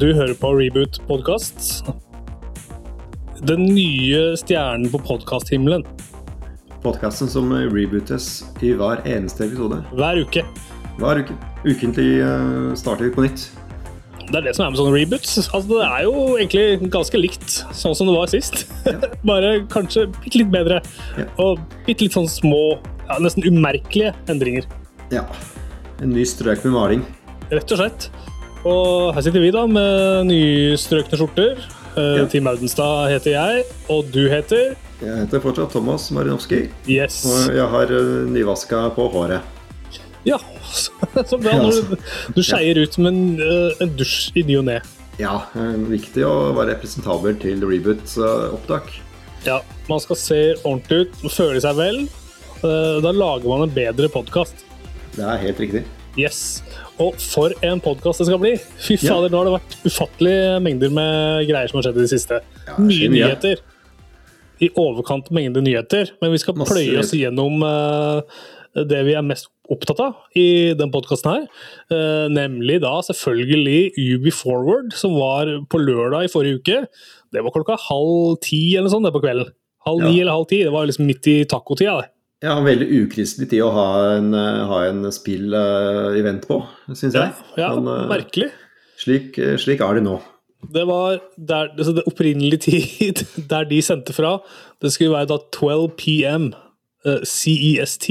Du hører på Reboot podkast. Den nye stjernen på podkasthimmelen. Podkasten som rebootes i hver eneste episode. Hver uke. Hver uke. Ukentlig uh, starter vi på nytt. Det er det som er med sånne reboots. Altså, det er jo egentlig ganske likt sånn som det var sist. Ja. Bare kanskje bitte litt bedre. Ja. Og bitte litt sånn små, ja, nesten umerkelige endringer. Ja. En ny strøk med maling. Rett og slett. Og her sitter vi da med nystrøkne skjorter. Eh, ja. Team Audenstad heter jeg, og du heter? Jeg heter fortsatt Thomas Marinovskij. Yes. Og jeg har eh, nyvaska på håret. Ja, så bra. Du, du skeier ut med en, eh, en dusj i ny og ne. Ja, viktig å være representabel til Reboot-opptak. Ja, man skal se ordentlig ut, føle seg vel. Da lager man en bedre podkast. Det er helt riktig. Yes. Og for en podkast det skal bli! Fy fader, ja. nå har det vært ufattelige mengder med greier som har skjedd i det siste. Ja, Mye nyheter. I overkant mengde nyheter. Men vi skal Masse pløye oss gjennom uh, det vi er mest opptatt av i den podkasten her. Uh, nemlig da selvfølgelig UB Forward, som var på lørdag i forrige uke. Det var klokka halv ti eller sånn det på kvelden. Halv ja. ni eller halv ti. Det var liksom midt i tacotida. det. Ja, veldig ukristelig tid å ha en, eh, ha en spill-event på, syns jeg. Ja, ja Men, merkelig. Slik, slik, er det nå. Det var der, altså det opprinnelige tid der de sendte fra. Det skulle være da 12 PM, uh, CEST.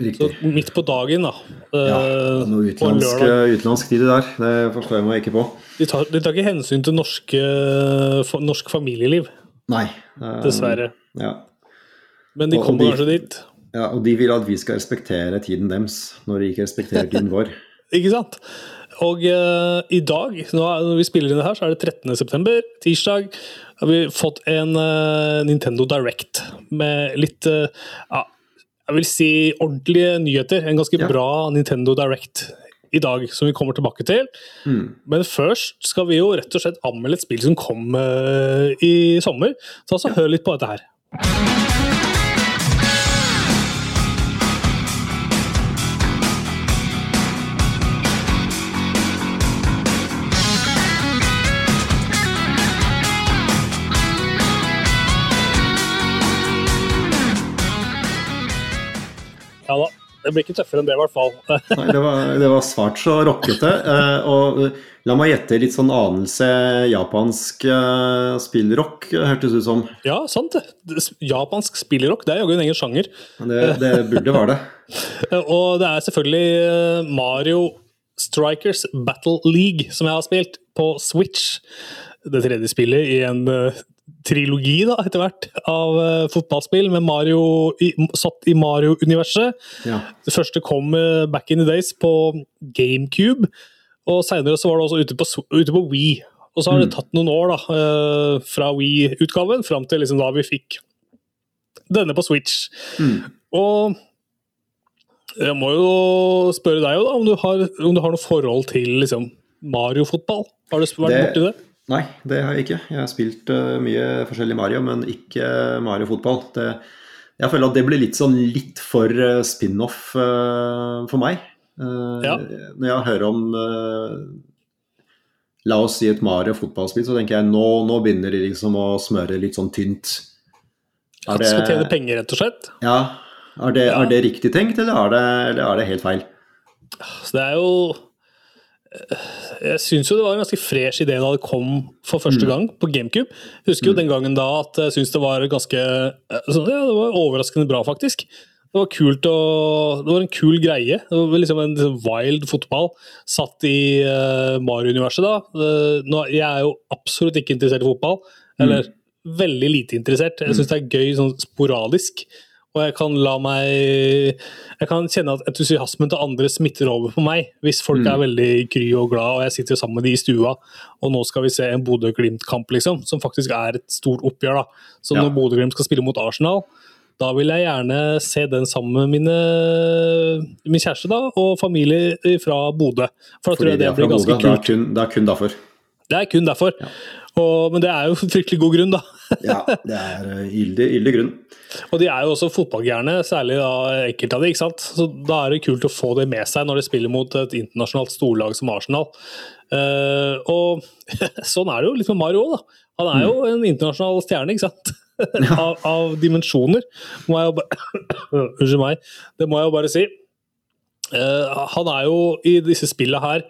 Riktig. Så midt på dagen, da. Uh, ja, noe utenlandsk, utenlandsk tid der. Det forstår jeg meg ikke på. De tar, de tar ikke hensyn til norske, norsk familieliv. Nei. Dessverre. Ja. Men de kommer kanskje dit? Ja, og de vil at vi skal respektere tiden deres, når de ikke respekterer tiden vår. ikke sant? Og uh, i dag, når vi spiller inn det her, så er det 13.9., tirsdag, har vi fått en uh, Nintendo Direct med litt uh, ja, jeg vil si ordentlige nyheter. En ganske ja. bra Nintendo Direct i dag, som vi kommer tilbake til. Mm. Men først skal vi jo rett og slett anmelde et spill som kom i sommer. Så altså, ja. hør litt på dette her. Det blir ikke tøffere enn det, i hvert fall. Nei, det var, det var svart så rockete. Eh, og la meg gjette litt sånn anelse japansk eh, spillrock, hørtes ut som. Ja, sant det. Japansk spillrock, det er jaggu en egen sjanger. Det, det burde være det. og det er selvfølgelig Mario Strikers Battle League som jeg har spilt på Switch. Det tredje spillet i en trilogi da, etter hvert av uh, fotballspill med Mario i, satt i Mario-universet. Ja. Det første kom uh, back in the days på GameCube, og seinere var det også ute på, ute på Wii. Og så har mm. det tatt noen år da, uh, fra Wii-utgaven fram til liksom, da vi fikk denne på Switch. Mm. Og jeg må jo spørre deg da, om du har, om du har noe forhold til liksom, Mario-fotball? Har du vært borti det? Nei, det har jeg ikke. Jeg har spilt uh, mye forskjellig Mario, men ikke Mario fotball. Det, jeg føler at det blir litt sånn litt for uh, spin-off uh, for meg. Ja. Når jeg hører om La oss si et Mario fotballspill, så tenker jeg nå, nå begynner de liksom å smøre litt sånn tynt. Er At de skal tjene penger, rett og slett? Ja. Er det, er det riktig tenkt, eller er det, eller er det helt feil? Så det er jo jeg syns jo det var en ganske fresh idé da det kom for første mm. gang på GameCube. Jeg husker jo mm. den gangen da at jeg syns det var ganske altså, ja, Det var overraskende bra, faktisk. Det var kult å, Det var en kul greie. Det var liksom en liksom wild fotball satt i uh, Mario-universet, da. Uh, nå, jeg er jo absolutt ikke interessert i fotball. Eller mm. veldig lite interessert. Jeg syns det er gøy sånn sporadisk. Og jeg kan la meg Jeg kan kjenne at entusiasmen til andre smitter over på meg. Hvis folk mm. er veldig kry og glad, og jeg sitter sammen med de i stua, og nå skal vi se en Bodø-Glimt-kamp, liksom, som faktisk er et stort oppgjør. da. Så ja. når Bodø-Glimt skal spille mot Arsenal, da vil jeg gjerne se den sammen med mine, min kjæreste da, og familie fra Bodø. For da tror jeg det blir ganske kult. Det er kun, det er kun derfor. Det er kun derfor. Ja. Og, men det er jo fryktelig god grunn, da. ja, det er gyldig grunn. Og de er jo også fotballgærne, særlig da enkelte av de, ikke sant. Så da er det kult å få det med seg når de spiller mot et internasjonalt storlag som Arsenal. Uh, og sånn er det jo litt med Mario òg, da. Han er jo en internasjonal stjerne, ikke sant. av, av, dimensjoner, må jeg jo bare Unnskyld meg. Det må jeg jo bare si. Uh, han er jo i disse spillene her,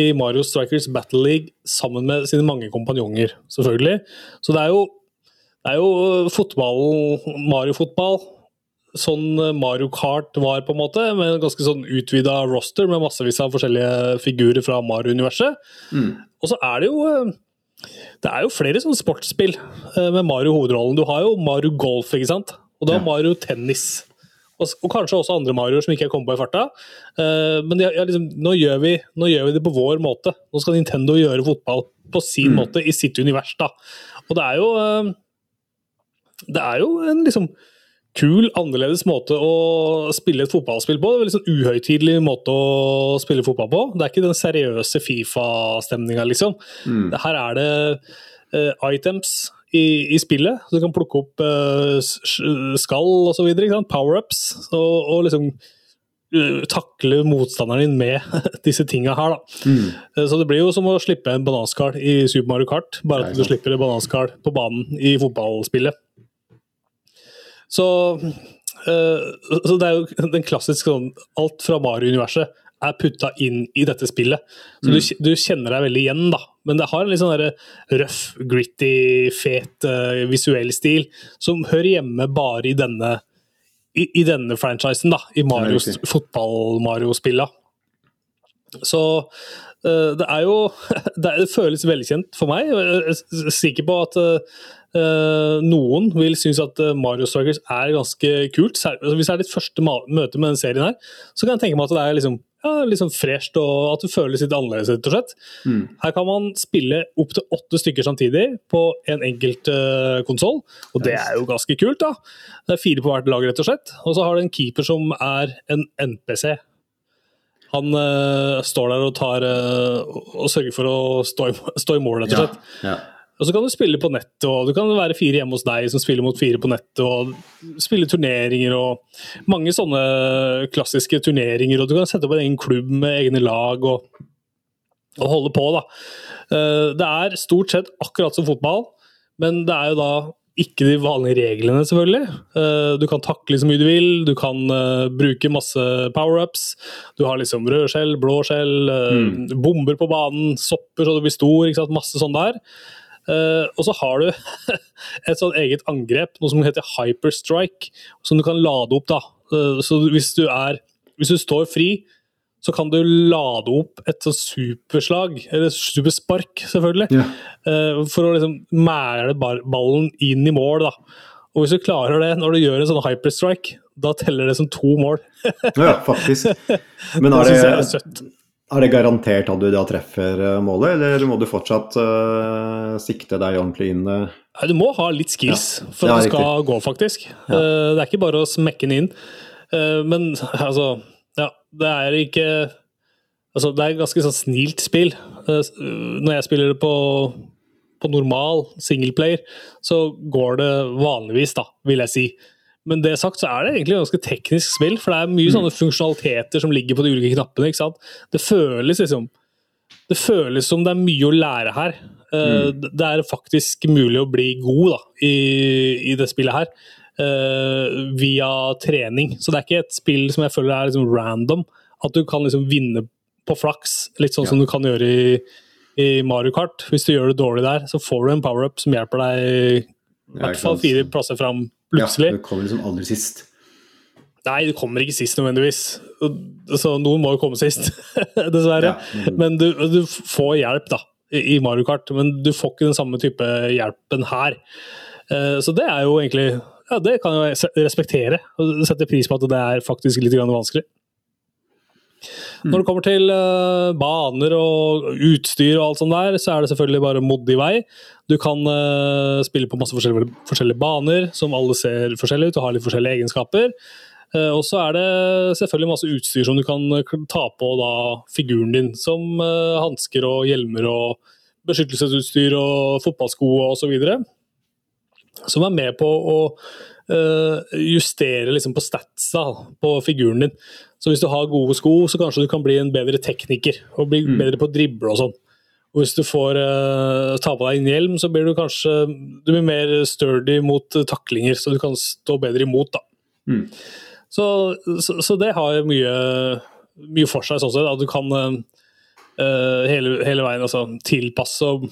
i Mario Strikers Battle League, sammen med sine mange kompanjonger, selvfølgelig. Så det er jo, det er jo fotballen, Mario-fotball, sånn Mario Kart var, på en måte, med en ganske sånn utvida roster med massevis av forskjellige figurer fra Mario-universet. Mm. Og så er det jo eh, det er jo flere sånne sportsspill eh, med Mario hovedrollen. Du har jo Mario Golf, ikke sant? og du har ja. Mario Tennis. Og, og, kanskje også andre Marioer som ikke jeg kommet på i farta. Uh, men jeg, jeg, liksom, nå, gjør vi, nå, gjør vi, det på vår måte. Nå skal Nintendo gjøre fotball på sin mm. måte, i sitt univers. da. Og det er jo uh, Det er jo en liksom kul, annerledes måte å spille et fotballspill på. Det er sånn uhøytidelig måte å spille fotball på. Det er ikke den seriøse Fifa-stemninga, liksom. Mm. Her er det uh, items i, i, spillet. Så du kan plukke opp uh, skall osv. Power-ups. Og, og, liksom uh, takle motstanderen din med disse tinga her, da. Mm. Uh, så det blir jo som å slippe en bananskall i Super Mario Kart, bare at du slipper en bananskall på banen i fotballspillet. Så, så det er jo den klassiske sånn Alt fra Mario-universet er putta inn i dette spillet. Så mm. du, du, kjenner deg veldig igjen, da. Men det har en litt sånn røff, gritty, fet uh, visuell stil som hører hjemme bare i denne, i, i denne franchisen, da. I Marios, fotball-Mario-spilla. Så uh, det er jo det, det, føles velkjent for meg. Jeg er sikker på at uh, noen vil synes at Mario Strikers er ganske kult. Altså, hvis det er ditt første møte med den serien her, så kan jeg tenke meg at det er liksom ja, liksom fresht og at det føles litt annerledes, rett og slett. Mm. Her kan man spille opptil åtte stykker samtidig på en enkelt uh, konsoll, og det er jo ganske kult, da. Det er fire på hvert lag, rett og slett. Og så har du en keeper som er en NPC. Han uh, står der og tar uh, og sørger for å stå i, stå i mål, rett og slett. Ja, ja. Og så kan du spille på nettet, og du kan være fire hjemme hos deg som spiller mot fire på nettet, og spille turneringer og mange sånne klassiske turneringer. Og du kan sette opp en egen klubb med egne lag og, og holde på, da. Eh, det er stort sett akkurat som fotball, men det er jo da ikke de vanlige reglene, selvfølgelig. Eh, du kan takle så mye du vil, du kan eh, bruke masse power-ups. Du har liksom rødskjell, blåskjell, mm. bomber på banen, sopper så du blir stor, masse sånn der. Uh, og så har du et sånt eget angrep, noe som heter hyperstrike, som du kan lade opp. da. Uh, så hvis du, er, hvis du står fri, så kan du lade opp et sånt superslag, eller superspark, selvfølgelig, yeah. for å liksom mæle ballen inn i mål. da. Og hvis du klarer det når du gjør en sånn hyperstrike, da teller det som to mål. ja, faktisk. Men er det, det er det garantert at du da treffer eh, målet, eller må du fortsatt uh, sikte deg ordentlig inn? Uh? Du må ha litt skills ja. for at det skal riktig. gå, faktisk. Ja. Uh, det er ikke bare å smekke den inn. men altså Ja, det er ikke Altså, det er et ganske sånn snilt spill. når jeg spiller det på, på normal singleplayer, så går det vanligvis, da, vil jeg si. Men det sagt så er det egentlig ganske teknisk spill, for det er mye mm. sånne funksjonaliteter som ligger på de ulike knappene. ikke sant? Det føles liksom Det føles som det er mye å lære her. Eh, mm. Det er faktisk mulig å bli god da, i, i det spillet her. Uh, via trening. Så det er ikke et spill som jeg føler er liksom random. At du kan liksom vinne på flaks, litt sånn ja. som du kan gjøre i, i Mario Kart. Hvis du gjør det dårlig der, så får du en power-up som hjelper deg i hvert fall fire plasser fram plutselig. Ja, det kommer liksom aldri sist. Nei, det kommer ikke sist nødvendigvis. Så noen må jo komme sist, dessverre. Ja, men du, du, får hjelp da, i Mario Kart, men du får ikke den samme type hjelpen her. Eh, så det er jo egentlig Ja, det kan jeg respektere, og sette pris på at det er faktisk litt vanskelig. Når det kommer til uh, baner og utstyr og alt sånt der, så er det selvfølgelig bare modig vei. Du kan uh, spille på masse forskjellige, forskjellige, baner som alle ser forskjellige ut og har litt forskjellige egenskaper. Uh, og så er det selvfølgelig masse utstyr som du kan ta på da, figuren din, som uh, hansker og hjelmer og beskyttelsesutstyr og fotballsko og så videre, som er med på å justere liksom, på statsa på figuren din. Så hvis du har gode sko, så kanskje du kan bli en bedre tekniker og bli mm. bedre på å drible og sånn. Og hvis du får uh, ta på deg en hjelm, så blir du kanskje du blir mer sturdy mot taklinger, så du kan stå bedre imot. da. Mm. Så, så, så, det har mye, mye for seg sånn sett. At du kan uh, hele, hele, veien altså, tilpasse og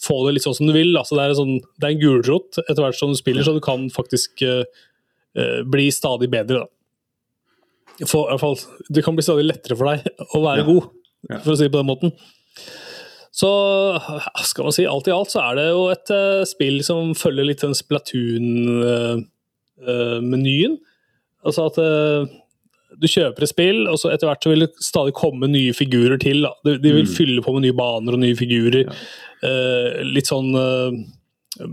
få det litt sånn som du vil. Altså, det, er sånn, det er en gulrot etter hvert som du spiller, så du kan faktisk uh, bli stadig bedre. Da. For, i hvert fall, det kan bli stadig lettere for deg å være ja. god, for å si det på den måten. Så skal man si alt i alt så er det jo et uh, spill som følger litt den Splatoon-menyen. Uh, altså at du kjøper et spill, og så etter hvert så vil det stadig komme nye figurer til. Da. De, de vil mm. fylle på med nye baner og nye figurer. Ja. litt sånn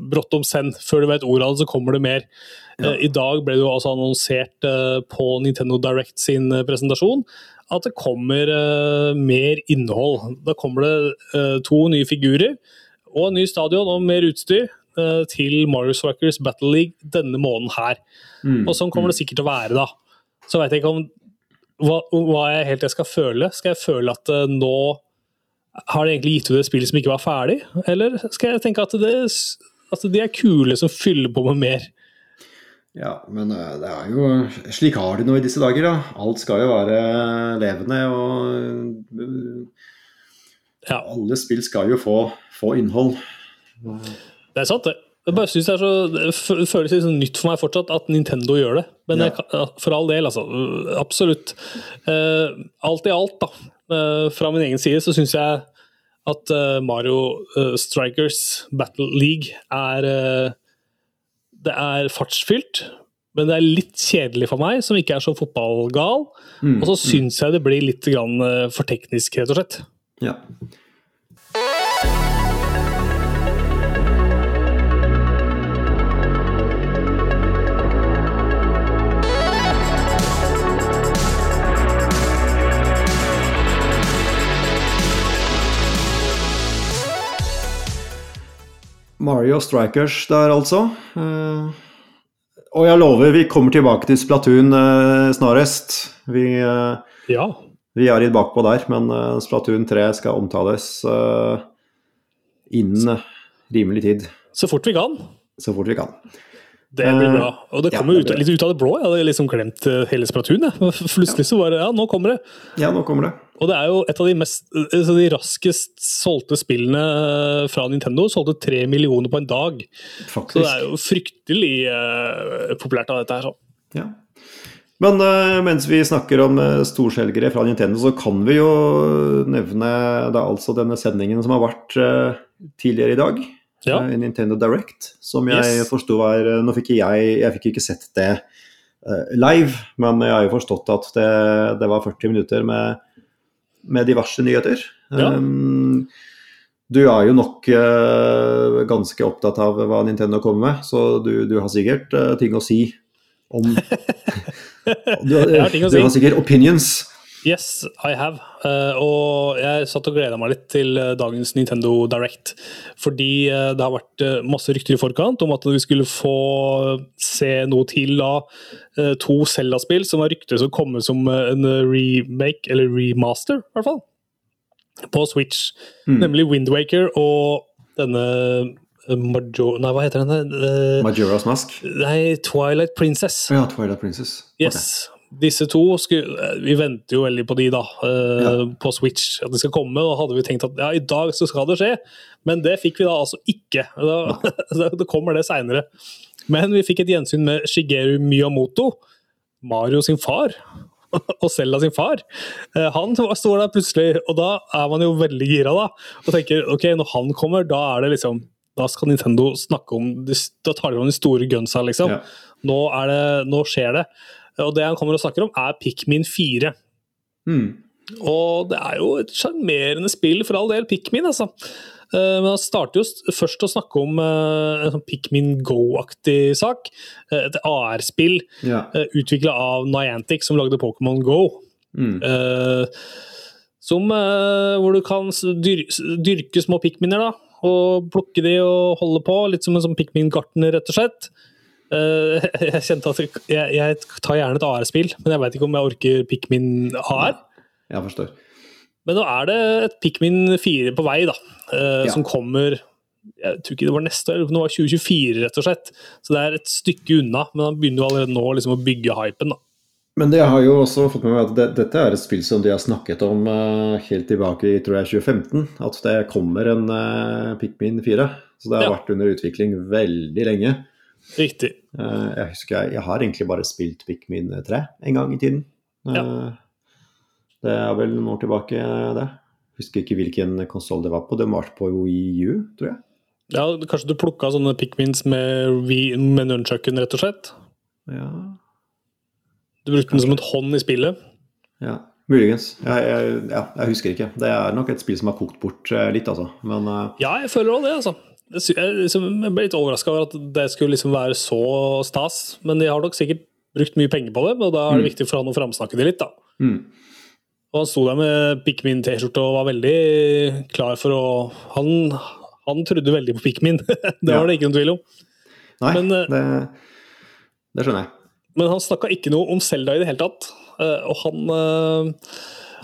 brått om send. Før du vet ordet av det, så kommer det mer. Ja. I dag ble det jo altså annonsert på Nintendo Direct sin presentasjon at det kommer uh, mer innhold. Da kommer det uh, to nye figurer og en ny stadion og mer utstyr uh, til Mario Strikers Battle League denne måneden her. Mm. Og sånn kommer det sikkert til å være, da. Så veit jeg ikke om hva, hva, jeg helt jeg skal føle. Skal jeg føle at nå har de egentlig gitt ut et spill som ikke var ferdig, eller skal jeg tenke at, det, at de er kule som fyller på med mer? Ja, men eh, det er jo Slik har de nå i disse dager, da. Alt skal jo være levende og ja. Alle spill skal jo få, få innhold. Det er sant, det. Jeg bare synes Det er så, føles litt sånn nytt for meg fortsatt at Nintendo gjør det. Men jeg, for all del, altså. Absolutt. Uh, alt i alt, da. Uh, fra min egen side så syns jeg at uh, Mario Strikers Battle League er det er fartsfylt, men det er litt kjedelig for meg, som ikke er så fotballgal. Mm, og så mm. jeg det blir litt for teknisk, rett og slett. Ja. Mario Strikers der, altså. Uh, og jeg lover, vi kommer tilbake til Splatoon uh, snarest. Vi, uh, ja. vi er litt bakpå der, men Splatoon 3 skal omtales innen rimelig tid. Så fort vi kan. Så fort vi kan. Det blir bra. Og det kommer ja, det ut, litt ut av det blå. Jeg hadde liksom glemt hele Splatoon. Jeg. Plutselig så var det Ja, nå kommer det. Ja, nå kommer det. Og det er jo et av de, mest, altså de raskest solgte spillene fra Nintendo. Solgte tre millioner på en dag. Faktisk. Så det er jo fryktelig uh, populært av dette her. Ja. Men uh, mens vi snakker om uh, storselgere fra Nintendo, så kan vi jo nevne er altså denne sendingen som har vært tidligere i dag. Ja. Nintendo Direct, som jeg yes. forsto var Nå fikk jeg, jeg fikk ikke sett det live, men jeg har jo forstått at det, det var 40 minutter med med diverse nyheter. Ja. Um, du er jo nok uh, ganske opptatt av hva Nintendo kommer med, så du, du har sikkert uh, ting å si om Du, har, du si. har sikkert opinions. Yes, I have. Uh, og jeg satt og gleda meg litt til dagens Nintendo Direct. Fordi uh, det har vært uh, masse rykter i forkant om at vi skulle få se noe til av to Zelda-spill som var rykter som kommer som en remake, eller remaster, i hvert fall, på Switch. Mm. Nemlig Windwaker og denne Major... Nei, hva heter den? Majora's Mask? Nei, Twilight Princess. Ja, Twilight Princess. Yes. Disse to skulle, Vi venter jo veldig på de, da. Uh, ja. På Switch, at de skal komme. Og hadde vi tenkt at ja, i dag så skal det skje, men det fikk vi da altså ikke. Da, da kommer det seinere. Men vi fikk et gjensyn med Shigeru Miyamoto, Mario sin far. Og Selda sin far. Uh, han står der plutselig, og da er man jo veldig gira, da. Og tenker ok, når han kommer, da er det liksom da skal Nintendo snakke om Da tar de om de store gunsa, liksom. Ja. Nå, det, nå skjer det. Og det han kommer og snakker om, er Pikmin 4. Mm. Og det er jo et sjarmerende spill, for all del. Pikmin, altså. Eh, men han starter jo først å snakke om uh, en sånn Pikmin Go-aktig sak. Et AR-spill ja. utvikla av Niantic, som lagde Pokémon Go. Mm. Som, hvor du kan dyrke små pikminer, da. Og plukke de og holde på. Litt som en sånn pikmin-gartner, rett og slett. Uh, jeg kjente at jeg, jeg, tar gjerne et AR-spill, men jeg veit ikke om jeg orker Pikmin AR. Jeg forstår. Men nå er det et Pikmin 4 på vei, da. Uh, ja. Som kommer Jeg tror ikke det var neste år, det var 2024, rett og slett. Så det er et stykke unna, men han begynner jo allerede nå liksom, å bygge hypen, da. Men det har jo også fått med meg at det, dette er et spill som de har snakket om uh, helt tilbake i tror jeg 2015. At det kommer en Pikmin 4. Så det har ja. vært under utvikling veldig lenge. Riktig. Uh, jeg husker jeg, jeg, har egentlig bare spilt Pikmin 3 en gang i tiden. Ja. Det er vel noen år tilbake, det. Husker ikke hvilken konsoll det var på. Det var på Wii U, tror jeg. Ja, Kanskje du plukka sånne Pikmins med, med nunchucken, rett og slett? Ja, du brukte den som et hånd i spillet? Ja, muligens. Jeg, jeg, ja, jeg, husker ikke. Det er nok et spill som har kokt bort eh, litt, altså. Men. Ja, jeg føler òg det, altså. Jeg, liksom, ble litt overraska over at det skulle liksom være så stas. Men de har nok sikkert brukt mye penger på det, og da er det mm. viktig for han å framsnakke det litt, da. Mm. Og han sto der med Pikmin-T-skjorte og var veldig klar for å Han, han trodde veldig på Pikmin, det var det ikke noen tvil om. Nei, Men, uh, det, det skjønner jeg. Men han snakka ikke noe om Selda i det hele tatt. Eh, og han, eh,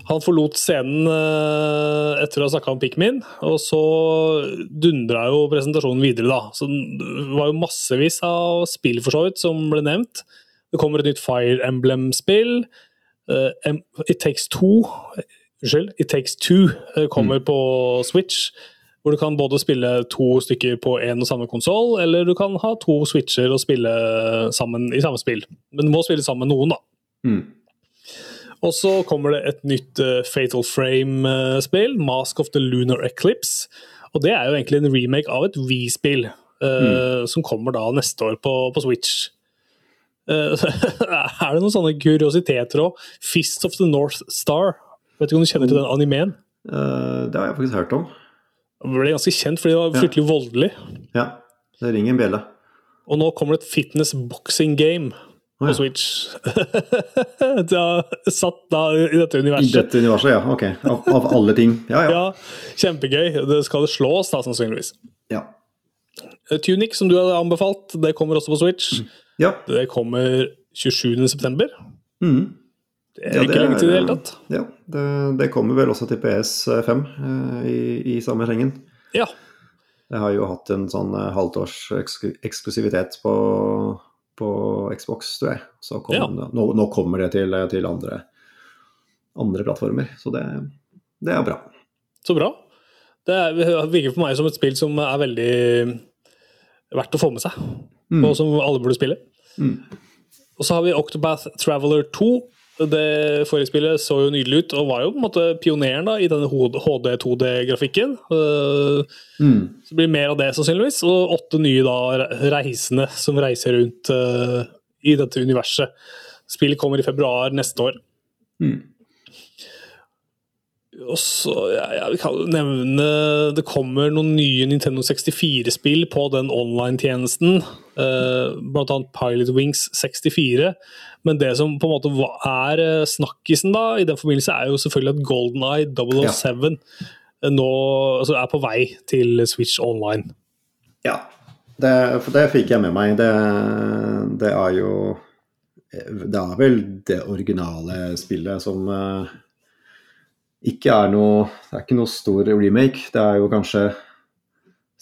han forlot scenen eh, etter å ha snakka om Pikmin, og så dundra jo presentasjonen videre, da. Så det var jo massevis av spill for så vidt som ble nevnt. Det kommer et nytt Fire Emblem-spill. It Takes Two Unnskyld, It Takes Two kommer mm. på Switch hvor du kan både spille to stykker på én og samme konsoll, eller du kan ha to switcher og spille sammen i samme spill. Men du må spille sammen med noen, da. Mm. Og så kommer det et nytt uh, Fatal Frame-spill, Mask of the Lunar Eclipse. Og det er jo egentlig en remake av et Wii-spill, uh, mm. som kommer da neste år på, på Switch. Uh, er det noen sånne kuriositeter òg? Fist of the North Star. Vet ikke om du kjenner til den animeen? det har jeg faktisk hørt om. Den ble ganske kjent fordi det var fryktelig voldelig. Ja, det ringer en bjelle. Og nå kommer det et fitness boxing game på. Switch. det har satt da i dette universet. I dette universet, ja. Ok. Av, av alle ting. Ja, ja. ja, Kjempegøy. Det skal det slås, da, sannsynligvis. Ja. Eh, Tunic, som du hadde anbefalt, det kommer også på Switch. Mm. Ja. Det kommer 27.9. Mm. Det er ja, ikke lenge til i det hele tatt. Ja, det, det, kommer vel også til PS5 eh, i, i samme slengen. Ja. Jeg har jo hatt en sånn eh, halvtårs eksklusivitet på, på Xbox, tror jeg. Så kom, ja. nå, nå, kommer det til, til andre, andre, plattformer, så det, det, er bra. Så bra. Det virker for meg som et spill som er veldig verdt å få med seg, mm. og som alle burde spille. Mm. Og så har vi Octobath Traveler 2 det forrige spillet så jo nydelig ut, og var jo på en måte pioneren da, i denne HD2D-grafikken. Eh, mm. Så det blir mer av det, sannsynligvis. Og åtte nye da, reisende som reiser rundt uh, i dette universet. Spillet kommer i februar neste år. Mm. Og så, ja, ja, vi kan nevne Det kommer noen nye Nintendo 64-spill på den online-tjenesten. Uh, blant annet Pilot Wings 64. Men det som på en måte er eh, snakkisen da, i den forbindelse, er jo selvfølgelig at Golden Eye 007 ja. Eh, nå altså er på vei til Switch Online. Ja, det, for det fikk jeg med meg. Det, det, er jo Det er vel det originale spillet som uh, ikke er noe Det er ikke noe stor remake. Det er jo kanskje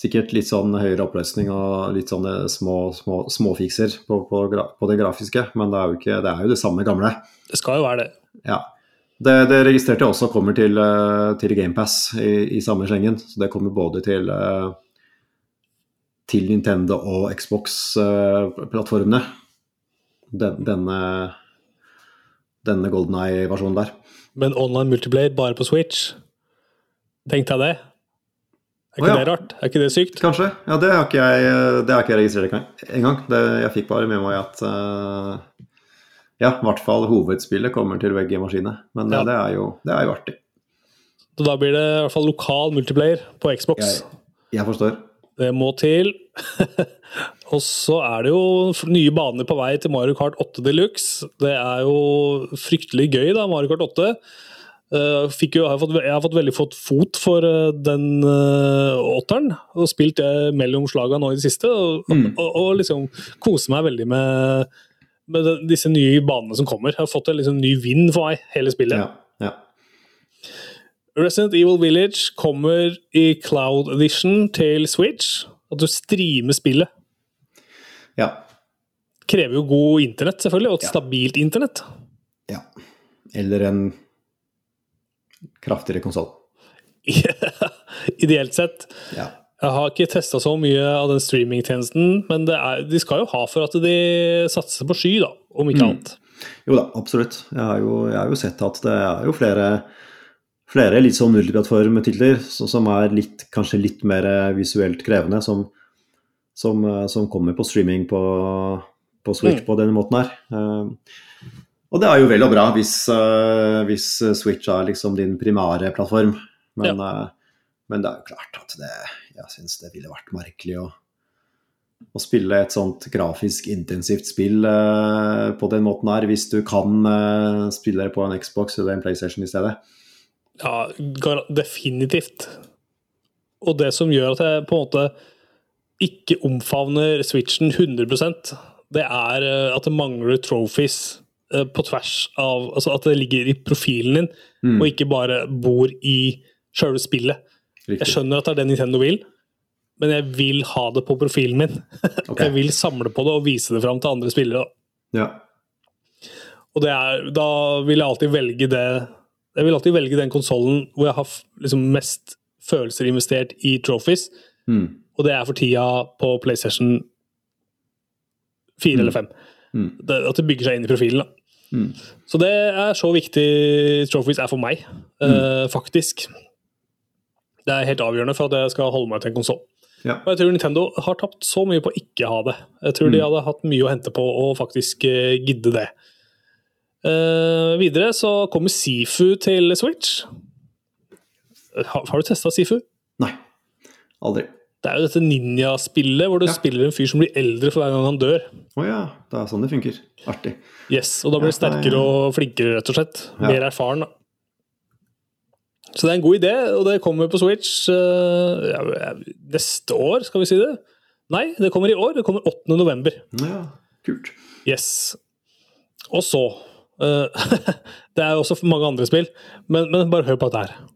Sikkert litt sånn høyere oppløsning og litt sånne små, små småfikser på, på, på, det grafiske, men det er, jo ikke, det er jo det samme gamle. Det skal jo være det. Ja. Det, det registrerte også kommer til, eh, til GamePass i, i samme slengen. Så det kommer både til, eh, til Nintendo og Xbox-plattformene. Eh, Den, denne, denne Golden Eye-versjonen der. Men online multiplayer bare på Switch? Tenkte jeg det? Er ikke oh, ja. det rart? Er ikke det sykt? Kanskje. Ja, det har ikke jeg, det har ikke jeg registrert engang. Jeg fikk bare med meg at uh, ja, i hvert fall hovedspillet kommer til begge maskinene. Men ja. det, er jo, det, er jo, artig. Så da blir det i hvert fall lokal multiplayer på Xbox. Jeg, jeg forstår. Det må til. og så er det jo nye baner på vei til Mario Kart 8 Deluxe. Det er jo fryktelig gøy, da, Mario Kart 8. Uh, jo, jeg, har fått, jeg, har fått, veldig fått fot for uh, den uh, åtteren, og spilt det mellom slaga nå i det siste. Og, mm. og, og, liksom koser meg veldig med, med disse nye banene som kommer. Jeg har fått en liksom, ny vind for meg, hele spillet. Ja, ja. Resident Evil Village kommer i Cloud Edition til Switch. At du streamer spillet. Ja. Krever jo god internett, selvfølgelig, og et ja. stabilt internett. Ja. Eller en kraftigere konsoll. Ideelt sett. Ja. Jeg har ikke testa så mye av den streamingtjenesten, men er, de skal jo ha for at de satser på sky, da, om ikke mm. annet. Jo da, absolutt. Jeg har, jo, jeg har, jo, sett at det er jo flere, flere litt sånn multiplattformtitler som er litt, kanskje litt mer visuelt krevende, som, som, som kommer på streaming på, på Switch mm. på denne måten her. Uh, og det er jo vel og bra hvis, uh, hvis Switch er liksom din primære plattform. Men, ja. uh, men, det er jo klart at det, jeg syns det ville vært merkelig å, å spille et sånt grafisk intensivt spill uh, på den måten her, hvis du kan spille det på en Xbox eller en PlayStation i stedet. Ja, definitivt. Og det som gjør at jeg på en måte ikke omfavner Switchen 100% det er at det mangler trophies på tvers av Altså at det ligger i profilen din, mm. og ikke bare bor i sjølve spillet. Riktig. Jeg skjønner at det er det Nintendo vil, men jeg vil ha det på profilen min. Okay. jeg vil samle på det og vise det fram til andre spillere. Ja. Og er, da vil jeg alltid velge det Jeg vil alltid velge den konsollen hvor jeg har liksom mest følelser investert i trophies, mm. og det er for tida på PlayStation 4 mm. eller 5. Mm. Det, at det bygger seg inn i profilen. Mm. Så det er så viktig trophies er for meg, mm. uh, faktisk. Det er helt avgjørende for at jeg skal holde meg til en konsoll. Ja. Og jeg tror Nintendo har tapt så mye på å ikke ha det. Jeg tror mm. de hadde hatt mye å hente på å faktisk uh, gidde det. Uh, videre så kommer Sifu til Switch. Har, har du testa Sifu? Nei. Aldri. Det er jo dette ninjaspillet hvor du ja. spiller en fyr som blir eldre for hver gang han dør. Å oh ja, det er sånn det funker. Artig. Yes, Og da blir du sterkere og flinkere, rett og slett. Mer erfaren. da. Så det er en god idé, og det kommer på Switch uh, ja, neste år, skal vi si det? Nei, det kommer i år. Det kommer 8. november. Ja, kult. Yes. Og så uh, Det er også mange andre spill, men, men bare hør på dette her.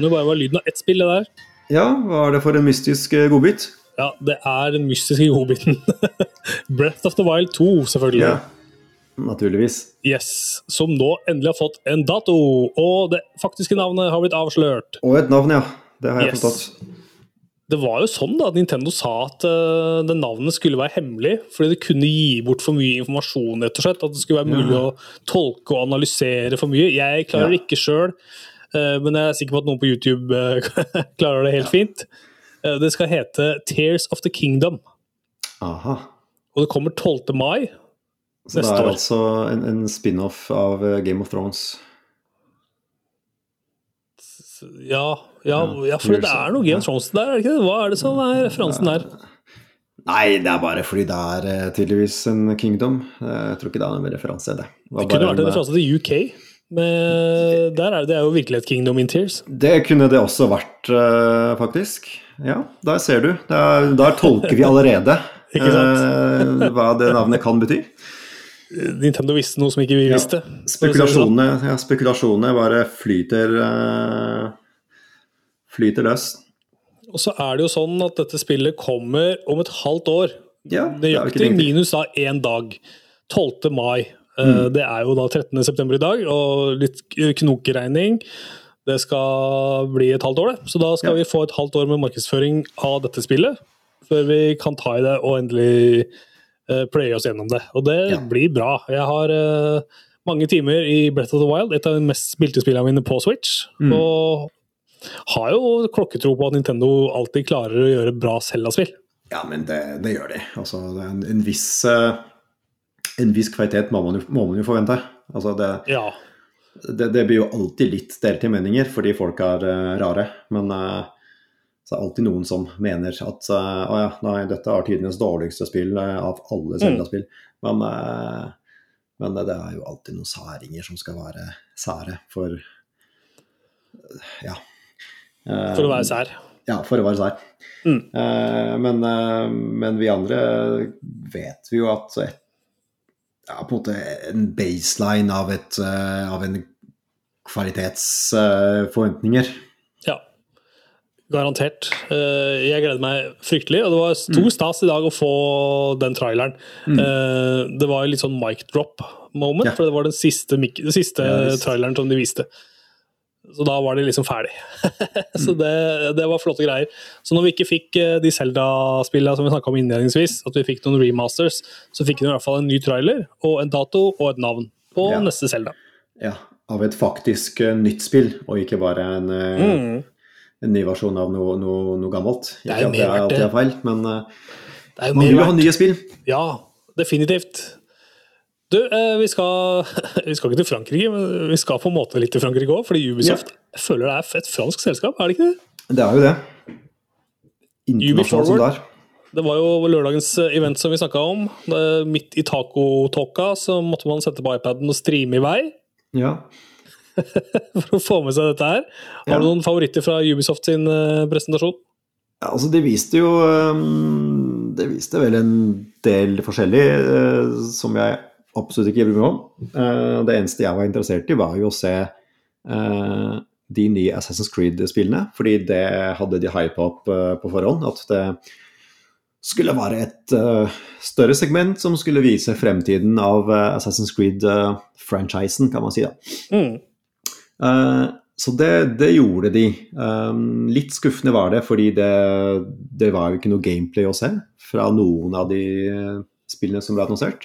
Kan jo bare være lyden av ett spill, det der. Ja, hva er det for en mystisk eh, godbit? Ja, det er den mystiske godbiten. Breath of the Wild 2, selvfølgelig. Ja, naturligvis. Yes, Som nå endelig har fått en dato, og det faktiske navnet har blitt avslørt. Og et navn, ja. Det har jeg yes. forstått. Det var jo sånn da, at Nintendo sa at uh, det navnet skulle være hemmelig, fordi det kunne gi bort for mye informasjon. rett og slett, At det skulle være mulig ja. å tolke og analysere for mye. Jeg klarer ja. ikke sjøl men jeg er sikker på at noen på YouTube eh, klarer det helt fint. Eh, det skal hete Tears of the Kingdom. Aha. Og det kommer 12. mai Så det er år. altså en, en spin-off av Game of Thrones? Ja, ja, ja, for det er noe Game of Thrones der, er det ikke det? Hva er det som er referansen der? Nei, det er bare fordi det er tydeligvis en kingdom. Jeg tror ikke det er noen referanse. Det, det kunne vært en referanse til UK. Men der er det, det er jo virkelig et Kingdom in Tears. Det kunne det også vært, uh, faktisk. Ja, der ser du. Der, der tolker vi allerede uh, hva det navnet kan bety. Nintendo visste noe som ikke vi visste. Ja, spekulasjonene, ja, spekulasjonene bare flyter flyter løs. Og så er det jo sånn at dette spillet kommer om et halvt år. Ja, Nøyaktig minus da én dag. 12. mai. Mm. Det er jo da 13.9 i dag, og litt knokeregning. Det skal bli et halvt år, det. Så da skal ja. vi få et halvt år med markedsføring av dette spillet. Før vi kan ta i det og endelig uh, playe oss gjennom det. Og det ja. blir bra. Jeg har uh, mange timer i Breath of the Wild, et av de mest spilte spillene mine på Switch. Mm. Og har jo klokketro på at Nintendo alltid klarer å gjøre bra selv av spill. Ja, men det, det, gjør de. Altså, det er en, en, viss, uh, en viss kvalitet må man, jo, må man jo forvente. Altså, det, ja. det, det, blir jo alltid litt delte meninger fordi folk er uh, rare. Men uh, så er det alltid noen som mener at å ja, nei, dette er tidenes dårligste spill av alle Zelda-spill. Mm. Men men det, er jo alltid noen særinger som skal være sære for Ja. For å være sær? Ja, for å være sær. Mm. Men, men, vi andre vet vi jo at et, ja, på en måte en baseline av, et, eh, av en kvalitetsforventninger ja. Garantert. Eh, jeg gleder meg fryktelig. Og det var stor mm. stas i dag å få den traileren. Mm. Eh, det var litt sånn mic drop moment, ja. for det var den siste, den siste ja, traileren som de viste. Så da var de liksom ferdig. så det, det, var flotte greier. Så når vi ikke fikk eh, de Zelda-spillene som vi snakka om innledningsvis, at vi fikk noen remasters, så fikk vi i hvert fall en ny trailer og en dato og et navn på ja. neste Zelda. Ja, av et faktisk uh, nytt spill, og ikke bare en uh, mm en ny versjon av noe, noe, noe gammelt. Ikke det alltid er feil, men man vil jo ha nye spill. Ja, definitivt. Du, eh, vi, skal, vi skal ikke til Frankrike, men vi skal på en måte litt til Frankrike òg. Fordi Ubisoft ja. føler det er et fransk selskap, er det ikke det? Det er jo det. Internasjonalt som det er. Det var jo lørdagens eh, event som vi snakka om. Midt i tacotåka så måtte man sette på iPaden og streame i vei. Ja. for å få med seg dette her. Har ja. du noen favoritter fra Ubisoft sin uh, presentasjon? Ja, altså De viste jo um, Det viste vel en del forskjellig som jeg absolutt ikke bryr meg om. Det eneste jeg var interessert i, var jo å se de nye Assassin's Creed-spillene. Fordi det hadde de hypa opp på forhånd. At det skulle være et større segment som skulle vise fremtiden av Assassin's Creed-franchisen, kan man si. da. Mm. Eh, så det, det, gjorde de. Litt skuffende var det, fordi det, det, var jo ikke noe gameplay å se fra noen av de spillene som ble annonsert.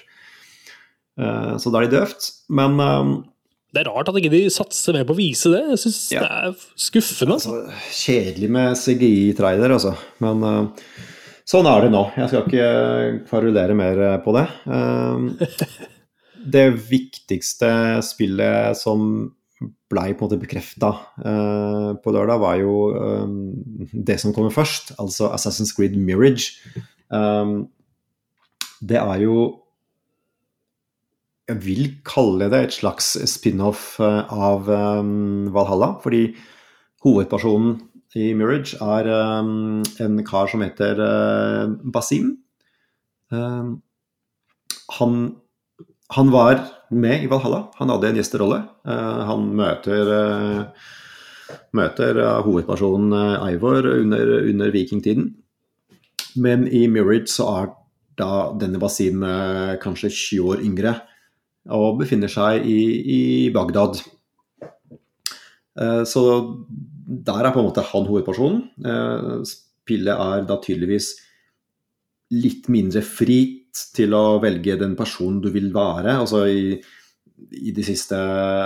Uh, så da er de døvt. Men um, Det er rart at ikke de satser mer på å vise det. Jeg syns ja. det er skuffende. Altså. Kjedelig med CGI-trailer, altså. Men uh, sånn er det nå. Jeg skal ikke kvarulere mer på det. Um, det viktigste spillet som blei på en måte bekrefta uh, eh, på lørdag, var jo um, det som kommer først, altså Assassin's Creed Mirage. Det er jo Jeg vil kalle det et slags spin-off av um, Valhalla, fordi hovedpersonen i Mirage er en kar som heter Basim. han, han var med i Valhalla. Han hadde en gjesterolle. Han møter, møter hovedpersonen Ivor under, under, vikingtiden. Men i Mirage så er da denne Wasim kanskje 20 år yngre og befinner seg i, i Bagdad. Så der er på en måte han hovedpersonen. Spillet er da tydeligvis litt mindre fritt til å velge den personen du vil være. Altså i, i de siste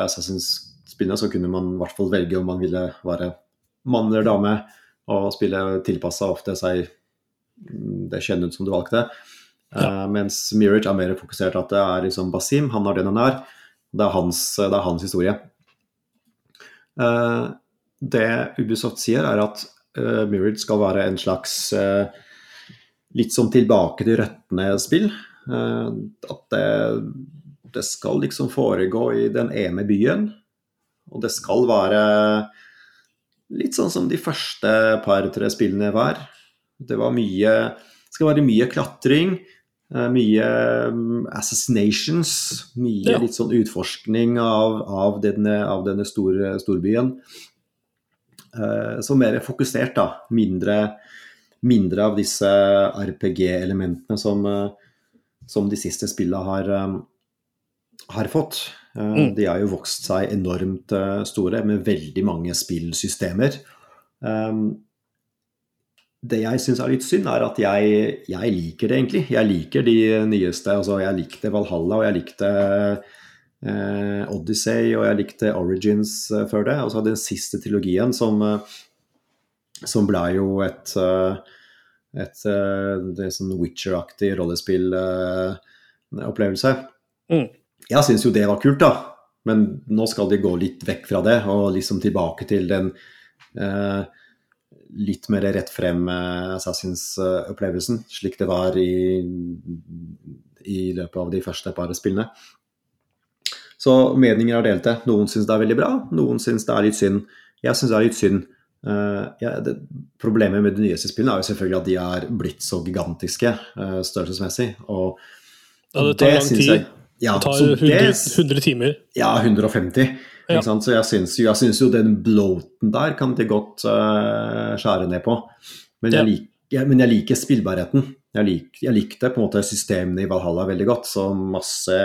Assassin's-spillene så kunne man i hvert fall velge om man ville være mann eller dame, og spillet tilpassa ofte seg det kjønnet som du valgte. Ja. Uh, mens Mirage er mer fokusert at det er liksom Basim, han har den han er. Det er hans, det er hans historie. Uh, det Ubisoft sier, er at uh, Mirage skal være en slags litt sånn tilbake til røttene-spill. Eh, at det, det, skal liksom foregå i den ene byen. Og det skal være litt sånn som de første par-tre spillene hver. Det var mye Det skal være mye klatring. Eh, mye mm, assassinations. Mye ja. litt sånn utforskning av, av denne, av denne store storbyen. Eh, så mer fokusert, da. Mindre mindre av disse RPG-elementene som, eh, som, de siste spillene har, har fått. Mm. De har jo vokst seg enormt store med veldig mange spillsystemer. Det jeg syns er litt synd, er at jeg, jeg, liker det egentlig. Jeg liker de nyeste. altså Jeg likte Valhalla, og jeg likte eh, Odyssey, og jeg likte Origins eh, før det. Og så den siste trilogien, som, som ble jo et, et, et sånn Witcher-aktig rollespill-opplevelse. Mm. Jeg syns jo det var kult, da. Men nå skal de gå litt vekk fra det, og liksom tilbake til den eh, litt mer rett frem Assassins-opplevelsen, slik det var i, i, løpet av de første par spillene. Så meninger er delte. Noen syns det er veldig bra, noen syns det er litt synd. Jeg syns det er litt synd. Uh, ja, det, problemet med de nyeste spillene er jo selvfølgelig at de er blitt så gigantiske uh, størrelsesmessig. Og, ja, det tar lang tid. Jeg, ja, det tar 100, 100, timer. Ja, 150. Ja. Så jeg syns, jo, jo, den bloaten der kan de godt uh, skjære ned på. Men jeg, lik, jeg, men jeg liker spillbarheten. Jeg, lik, jeg, likte på en måte systemene i Valhalla veldig godt. Så masse,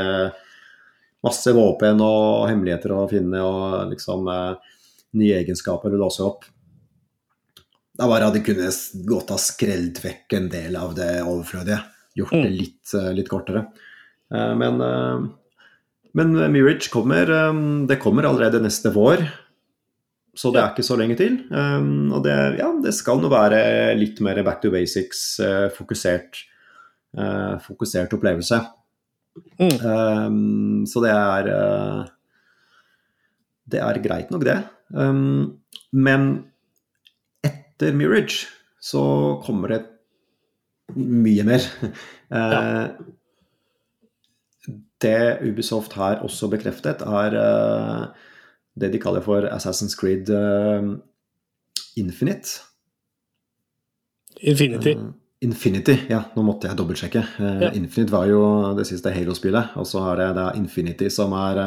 masse våpen og hemmeligheter å finne og liksom uh, nye egenskaper å låse opp. Da bare hadde kunne godt ha skrelt vekk en del av det overflødige. Gjort det mm. litt, uh, litt kortere. men men Mirage kommer, um, det kommer allerede neste vår, så det er ikke så lenge til. Um, og det, ja, det skal nå være litt mer back to basics, uh, fokusert, uh, fokusert opplevelse. Mm. Um, så det er Det er greit nok, det. men etter Mirage så kommer det mye mer. Ja det Ubisoft har også bekreftet, er uh, det de kaller for Assassin's Creed uh, Infinite. Infinity. Uh, Infinity, ja. Nå måtte jeg dobbeltsjekke. Ja. Infinite var jo det siste Halo-spillet, og så er det, det er Infinity som er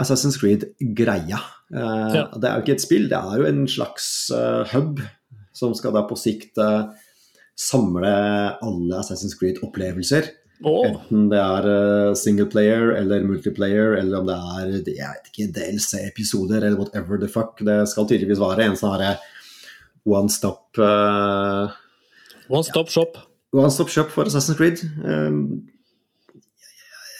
Assassin's Creed-greia. Ja. Det er jo ikke et spill, det er jo en slags hub som skal da på sikt samle alle Assassin's Creed-opplevelser Oh. Enten det er uh, single player eller multiplayer, eller om det er jeg vet ikke, DLC-episoder eller whatever the fuck. Det skal tydeligvis være en sånn herre one stop uh, One stop ja. shop. One stop shop for Assassin's Creed. Um,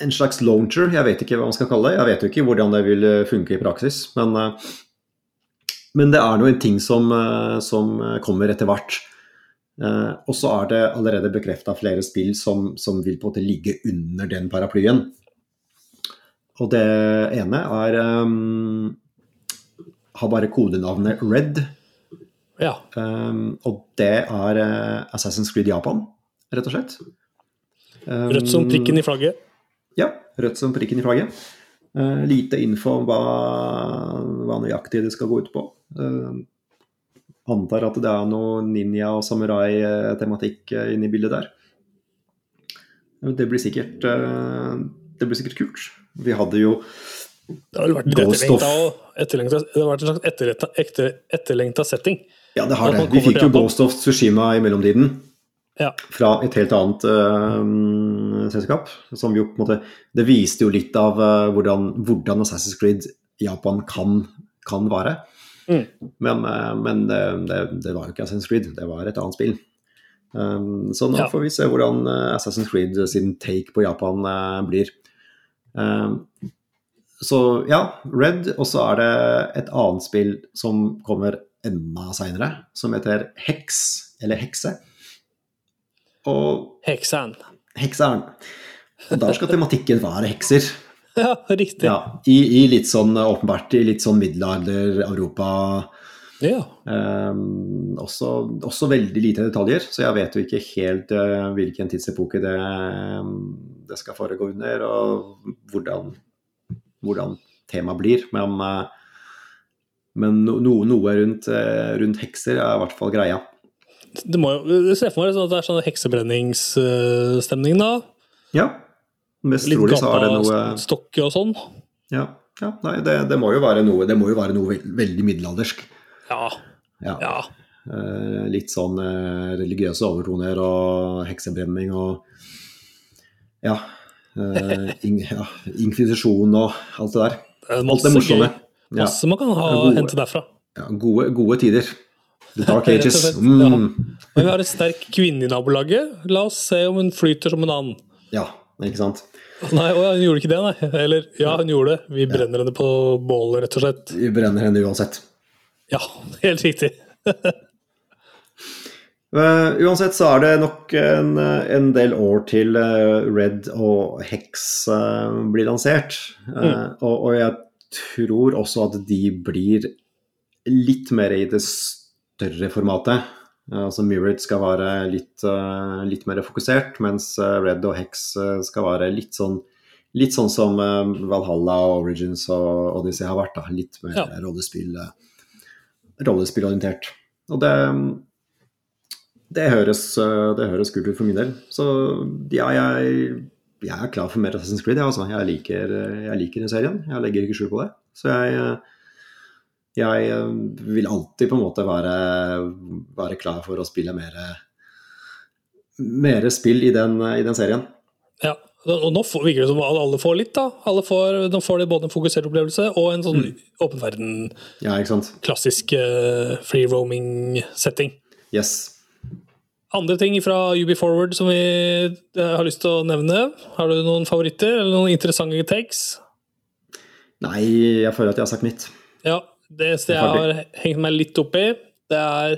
en slags launcher, jeg vet ikke hva man skal kalle det. Jeg vet jo ikke hvordan det vil funke i praksis, men, uh, men det er noen ting som, som kommer etter hvert. Uh, og så er det allerede bekrefta flere spill som, som, vil på en måte ligge under den paraplyen. Og det ene er um, har bare kodenavnet Red. Ja. Um, og det er uh, Assassin's Creed Japan, rett og slett. Um, rødt som prikken i flagget? Ja, rødt som prikken i flagget. Uh, lite info om hva, hva nøyaktig det skal gå ut på. Uh, antar at det er noe ninja- og samurai-tematikk eh, inne i bildet der. Det blir sikkert eh, Det blir sikkert kult. Vi hadde jo Det har vært etterlengta Det har vært en slags etterlengta, etter, etterlengta setting. Ja, det har det. Vi fikk jo Ghost of Tsushima i mellomtiden. Ja. Fra et helt annet uh, selskap. Som jo på en måte Det viste jo litt av uh, hvordan, hvordan Assassin's Creed Japan kan, kan være. Mm. Men, eh, men det, det, det, var jo ikke Assassin's Creed, det var et annet spill. Um, så nå ja. får vi se hvordan eh, Assassin's Creed sin take på Japan uh, blir. Um, så ja, Red, og så er det et annet spill som kommer enda seinere, som heter Hex, eller Hekse. Og Hekseren. Hekseren. Og der skal tematikken være hekser. Ja, riktig. Ja, i, i, litt sånn åpenbart i litt sånn middelalder-Europa. Ja. Um, også, også, veldig lite detaljer, så jeg vet jo ikke helt uh, hvilken tidsepoke det, det, skal foregå under, og hvordan, hvordan temaet blir. Men, uh, men no, noe rundt, uh, rundt, hekser er i hvert fall greia. Det må jo se for meg sånn at det er sånn heksebrenningsstemning, da? Ja. Mest Litt trolig så har det noe Stokke og sånn? Ja. ja nei, det, det, må jo være noe, jo være noe veldig middelaldersk. Ja. ja. ja. Eh, litt sånn eh, religiøse overtoner og heksebrenning og Ja. Eh, in, ja, inkvisisjon og alt det der. Alt det morsomme. Masse man kan ha, gode, hente derfra. Ja, gode, gode, tider. The Dark Ages. Mm. Men vi har en sterk kvinne i nabolaget. La oss se om hun flyter som en annen. Ja, ikke sant. Nei, hun gjorde ikke det, nei. Eller ja, hun gjorde det. Vi brenner henne på bålet, rett og slett. Vi brenner henne uansett. Ja, helt riktig. Uh, uansett så er det nok en, en del år til uh, Red og Hex uh, blir lansert. Mm. Og, og, jeg tror også at de blir litt mer i det større formatet. Altså Mirrored skal være litt, litt, mer fokusert, mens Red og Hex skal være litt sånn Litt sånn som Valhalla og Origins og Odyssey har vært. Da. Litt mer ja. rollespill, rollespillorientert. Og det det høres, eh, det høres kult ut for min del. Så ja, jeg, jeg er klar for mer Assassin's Creed. Jeg, altså. jeg, liker, jeg liker den serien. Jeg legger ikke skjul på det. Så jeg, jeg vil alltid på en måte være, være klar for å spille mer, mer spill i den, i den serien. Ja, og nå virker det som alle får litt, da. Alle får, nå får de både en fokusert opplevelse og en sånn mm. åpen verden, ja, klassisk uh, free roaming-setting. Yes. Andre ting fra UB Forward som vi eh, har lyst til å nevne? Har du noen favoritter eller noen interessante takes? Nei, jeg føler at jeg har sagt mitt. Ja, det eneste jeg har hengt meg litt opp i, det er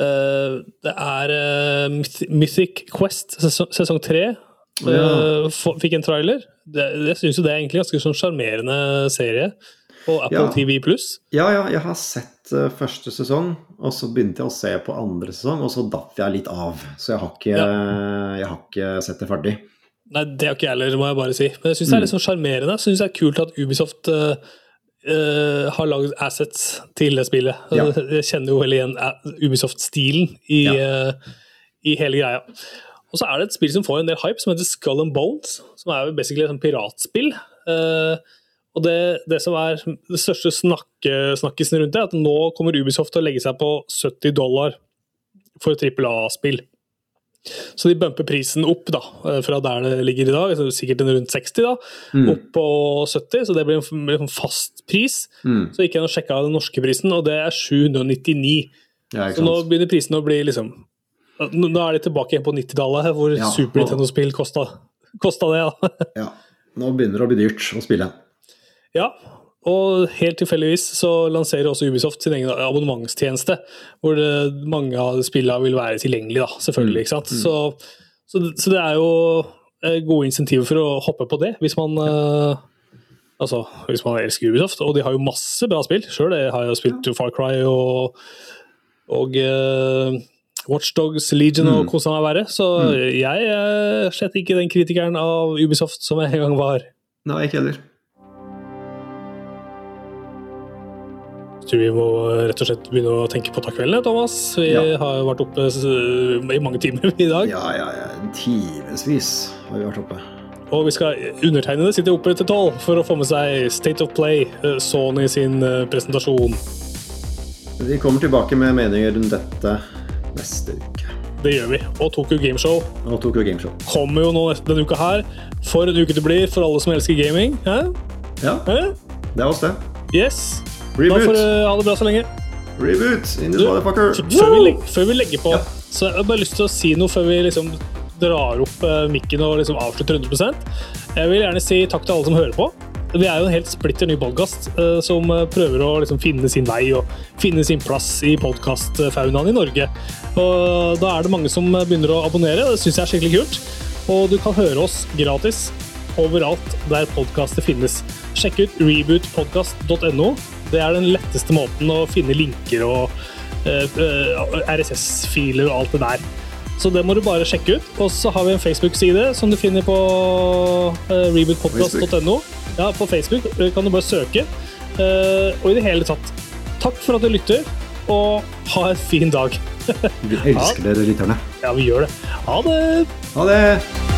uh, Det er uh, Mythic Quest sesong tre. Uh, ja. Fikk en trailer. Det, jeg syns jo det er egentlig ganske sånn sjarmerende serie på Apple ja. TV pluss. Ja, ja, jeg har sett uh, første sesong, og så begynte jeg å se på andre sesong, og så datt jeg litt av. Så jeg har ikke, ja. jeg har ikke sett det ferdig. Nei, det har ikke jeg heller, må jeg bare si. Men jeg syns det er litt sånn sjarmerende. Syns det er kult at Ubisoft uh, uh, har lagd assets til det spillet. Ja. Jeg kjenner jo vel igjen Ubisoft-stilen i, i, hele greia. Og så er det et spill som får en del hype, som heter Skull and Bones. Som er jo basically et piratspill. Uh, og det, det, som er det største snakke, snakkisen rundt det, er at nå kommer Ubisoft til å legge seg på 70 dollar for trippel A-spill. Så de bumper prisen opp da, eh, fra der det ligger i dag, sikkert rundt 60, da, mm. opp på 70, så det blir en, en fast pris. Mm. Så gikk jeg og sjekka den norske prisen, og det er 799. Ja, så nå begynner prisen å bli liksom Nå er de tilbake igjen på 90-tallet, hvor ja, Super Nintendo-spill kosta, det. Da. ja, nå begynner det å bli dyrt å spille. Ja, og helt tilfeldigvis så lanserer også Ubisoft sin egen abonnementstjeneste, hvor det, mange av spillene vil være tilgjengelige, da, selvfølgelig. ikke sant? Mm. Så, så, så, det er jo eh, gode insentiver for å hoppe på det, hvis man uh, Altså, hvis man elsker Ubisoft. Og de har jo masse bra spill. Sjøl har jeg spilt Far Cry og, og uh, Watchdogs Legion og mm. kosa meg verre. Så mm. jeg er slett ikke den kritikeren av Ubisoft som jeg en gang var. Nei, ikke heller. Tror vi må rett og slett begynne å tenke på takkveldene, Thomas. Vi ja. har vært oppe i mange timer i dag. Ja, ja, ja. Timevis har vi vært oppe. Og vi skal undertegnede sitte oppe til tolv for å få med seg State of Play, eh, Sony sin eh, presentasjon. Vi kommer tilbake med meninger rundt dette neste uke. Det gjør vi. Og Tokyo Gameshow og Tokyo Gameshow. kommer jo nå denne uka her. For en uke det blir for alle som elsker gaming. Hæ? Ja, Hæ? det er oss, det. Yes. Reboot. Da får du ha det bra så lenge. Reboot in this motherfucker. Før vi, legger, før vi, legger, på, ja. så jeg har bare lyst til å si noe før vi liksom drar opp uh, mikken og liksom avslutter 100% Jeg vil gjerne si takk til alle som hører på. Vi er jo en helt splitter ny podkast uh, som uh, prøver å liksom, finne sin vei og finne sin plass i podkastfaunaen i Norge. Og Da er det mange som begynner å abonnere, det syns jeg er skikkelig kult. Og du kan høre oss gratis overalt der podkaster finnes. Sjekk ut rebootpodkast.no. Det er den letteste måten å finne linker og uh, eh, RSS-filer og alt det der. Så det må du bare sjekke ut. Og så har vi en Facebook-side som du finner på uh, rebootpodcast.no. Ja, på Facebook kan du bare søke. Og i det hele tatt, takk for at du lytter, og ha en fin dag. vi elsker dere lytterne. Ja, vi gjør det. Ha det. Ha det.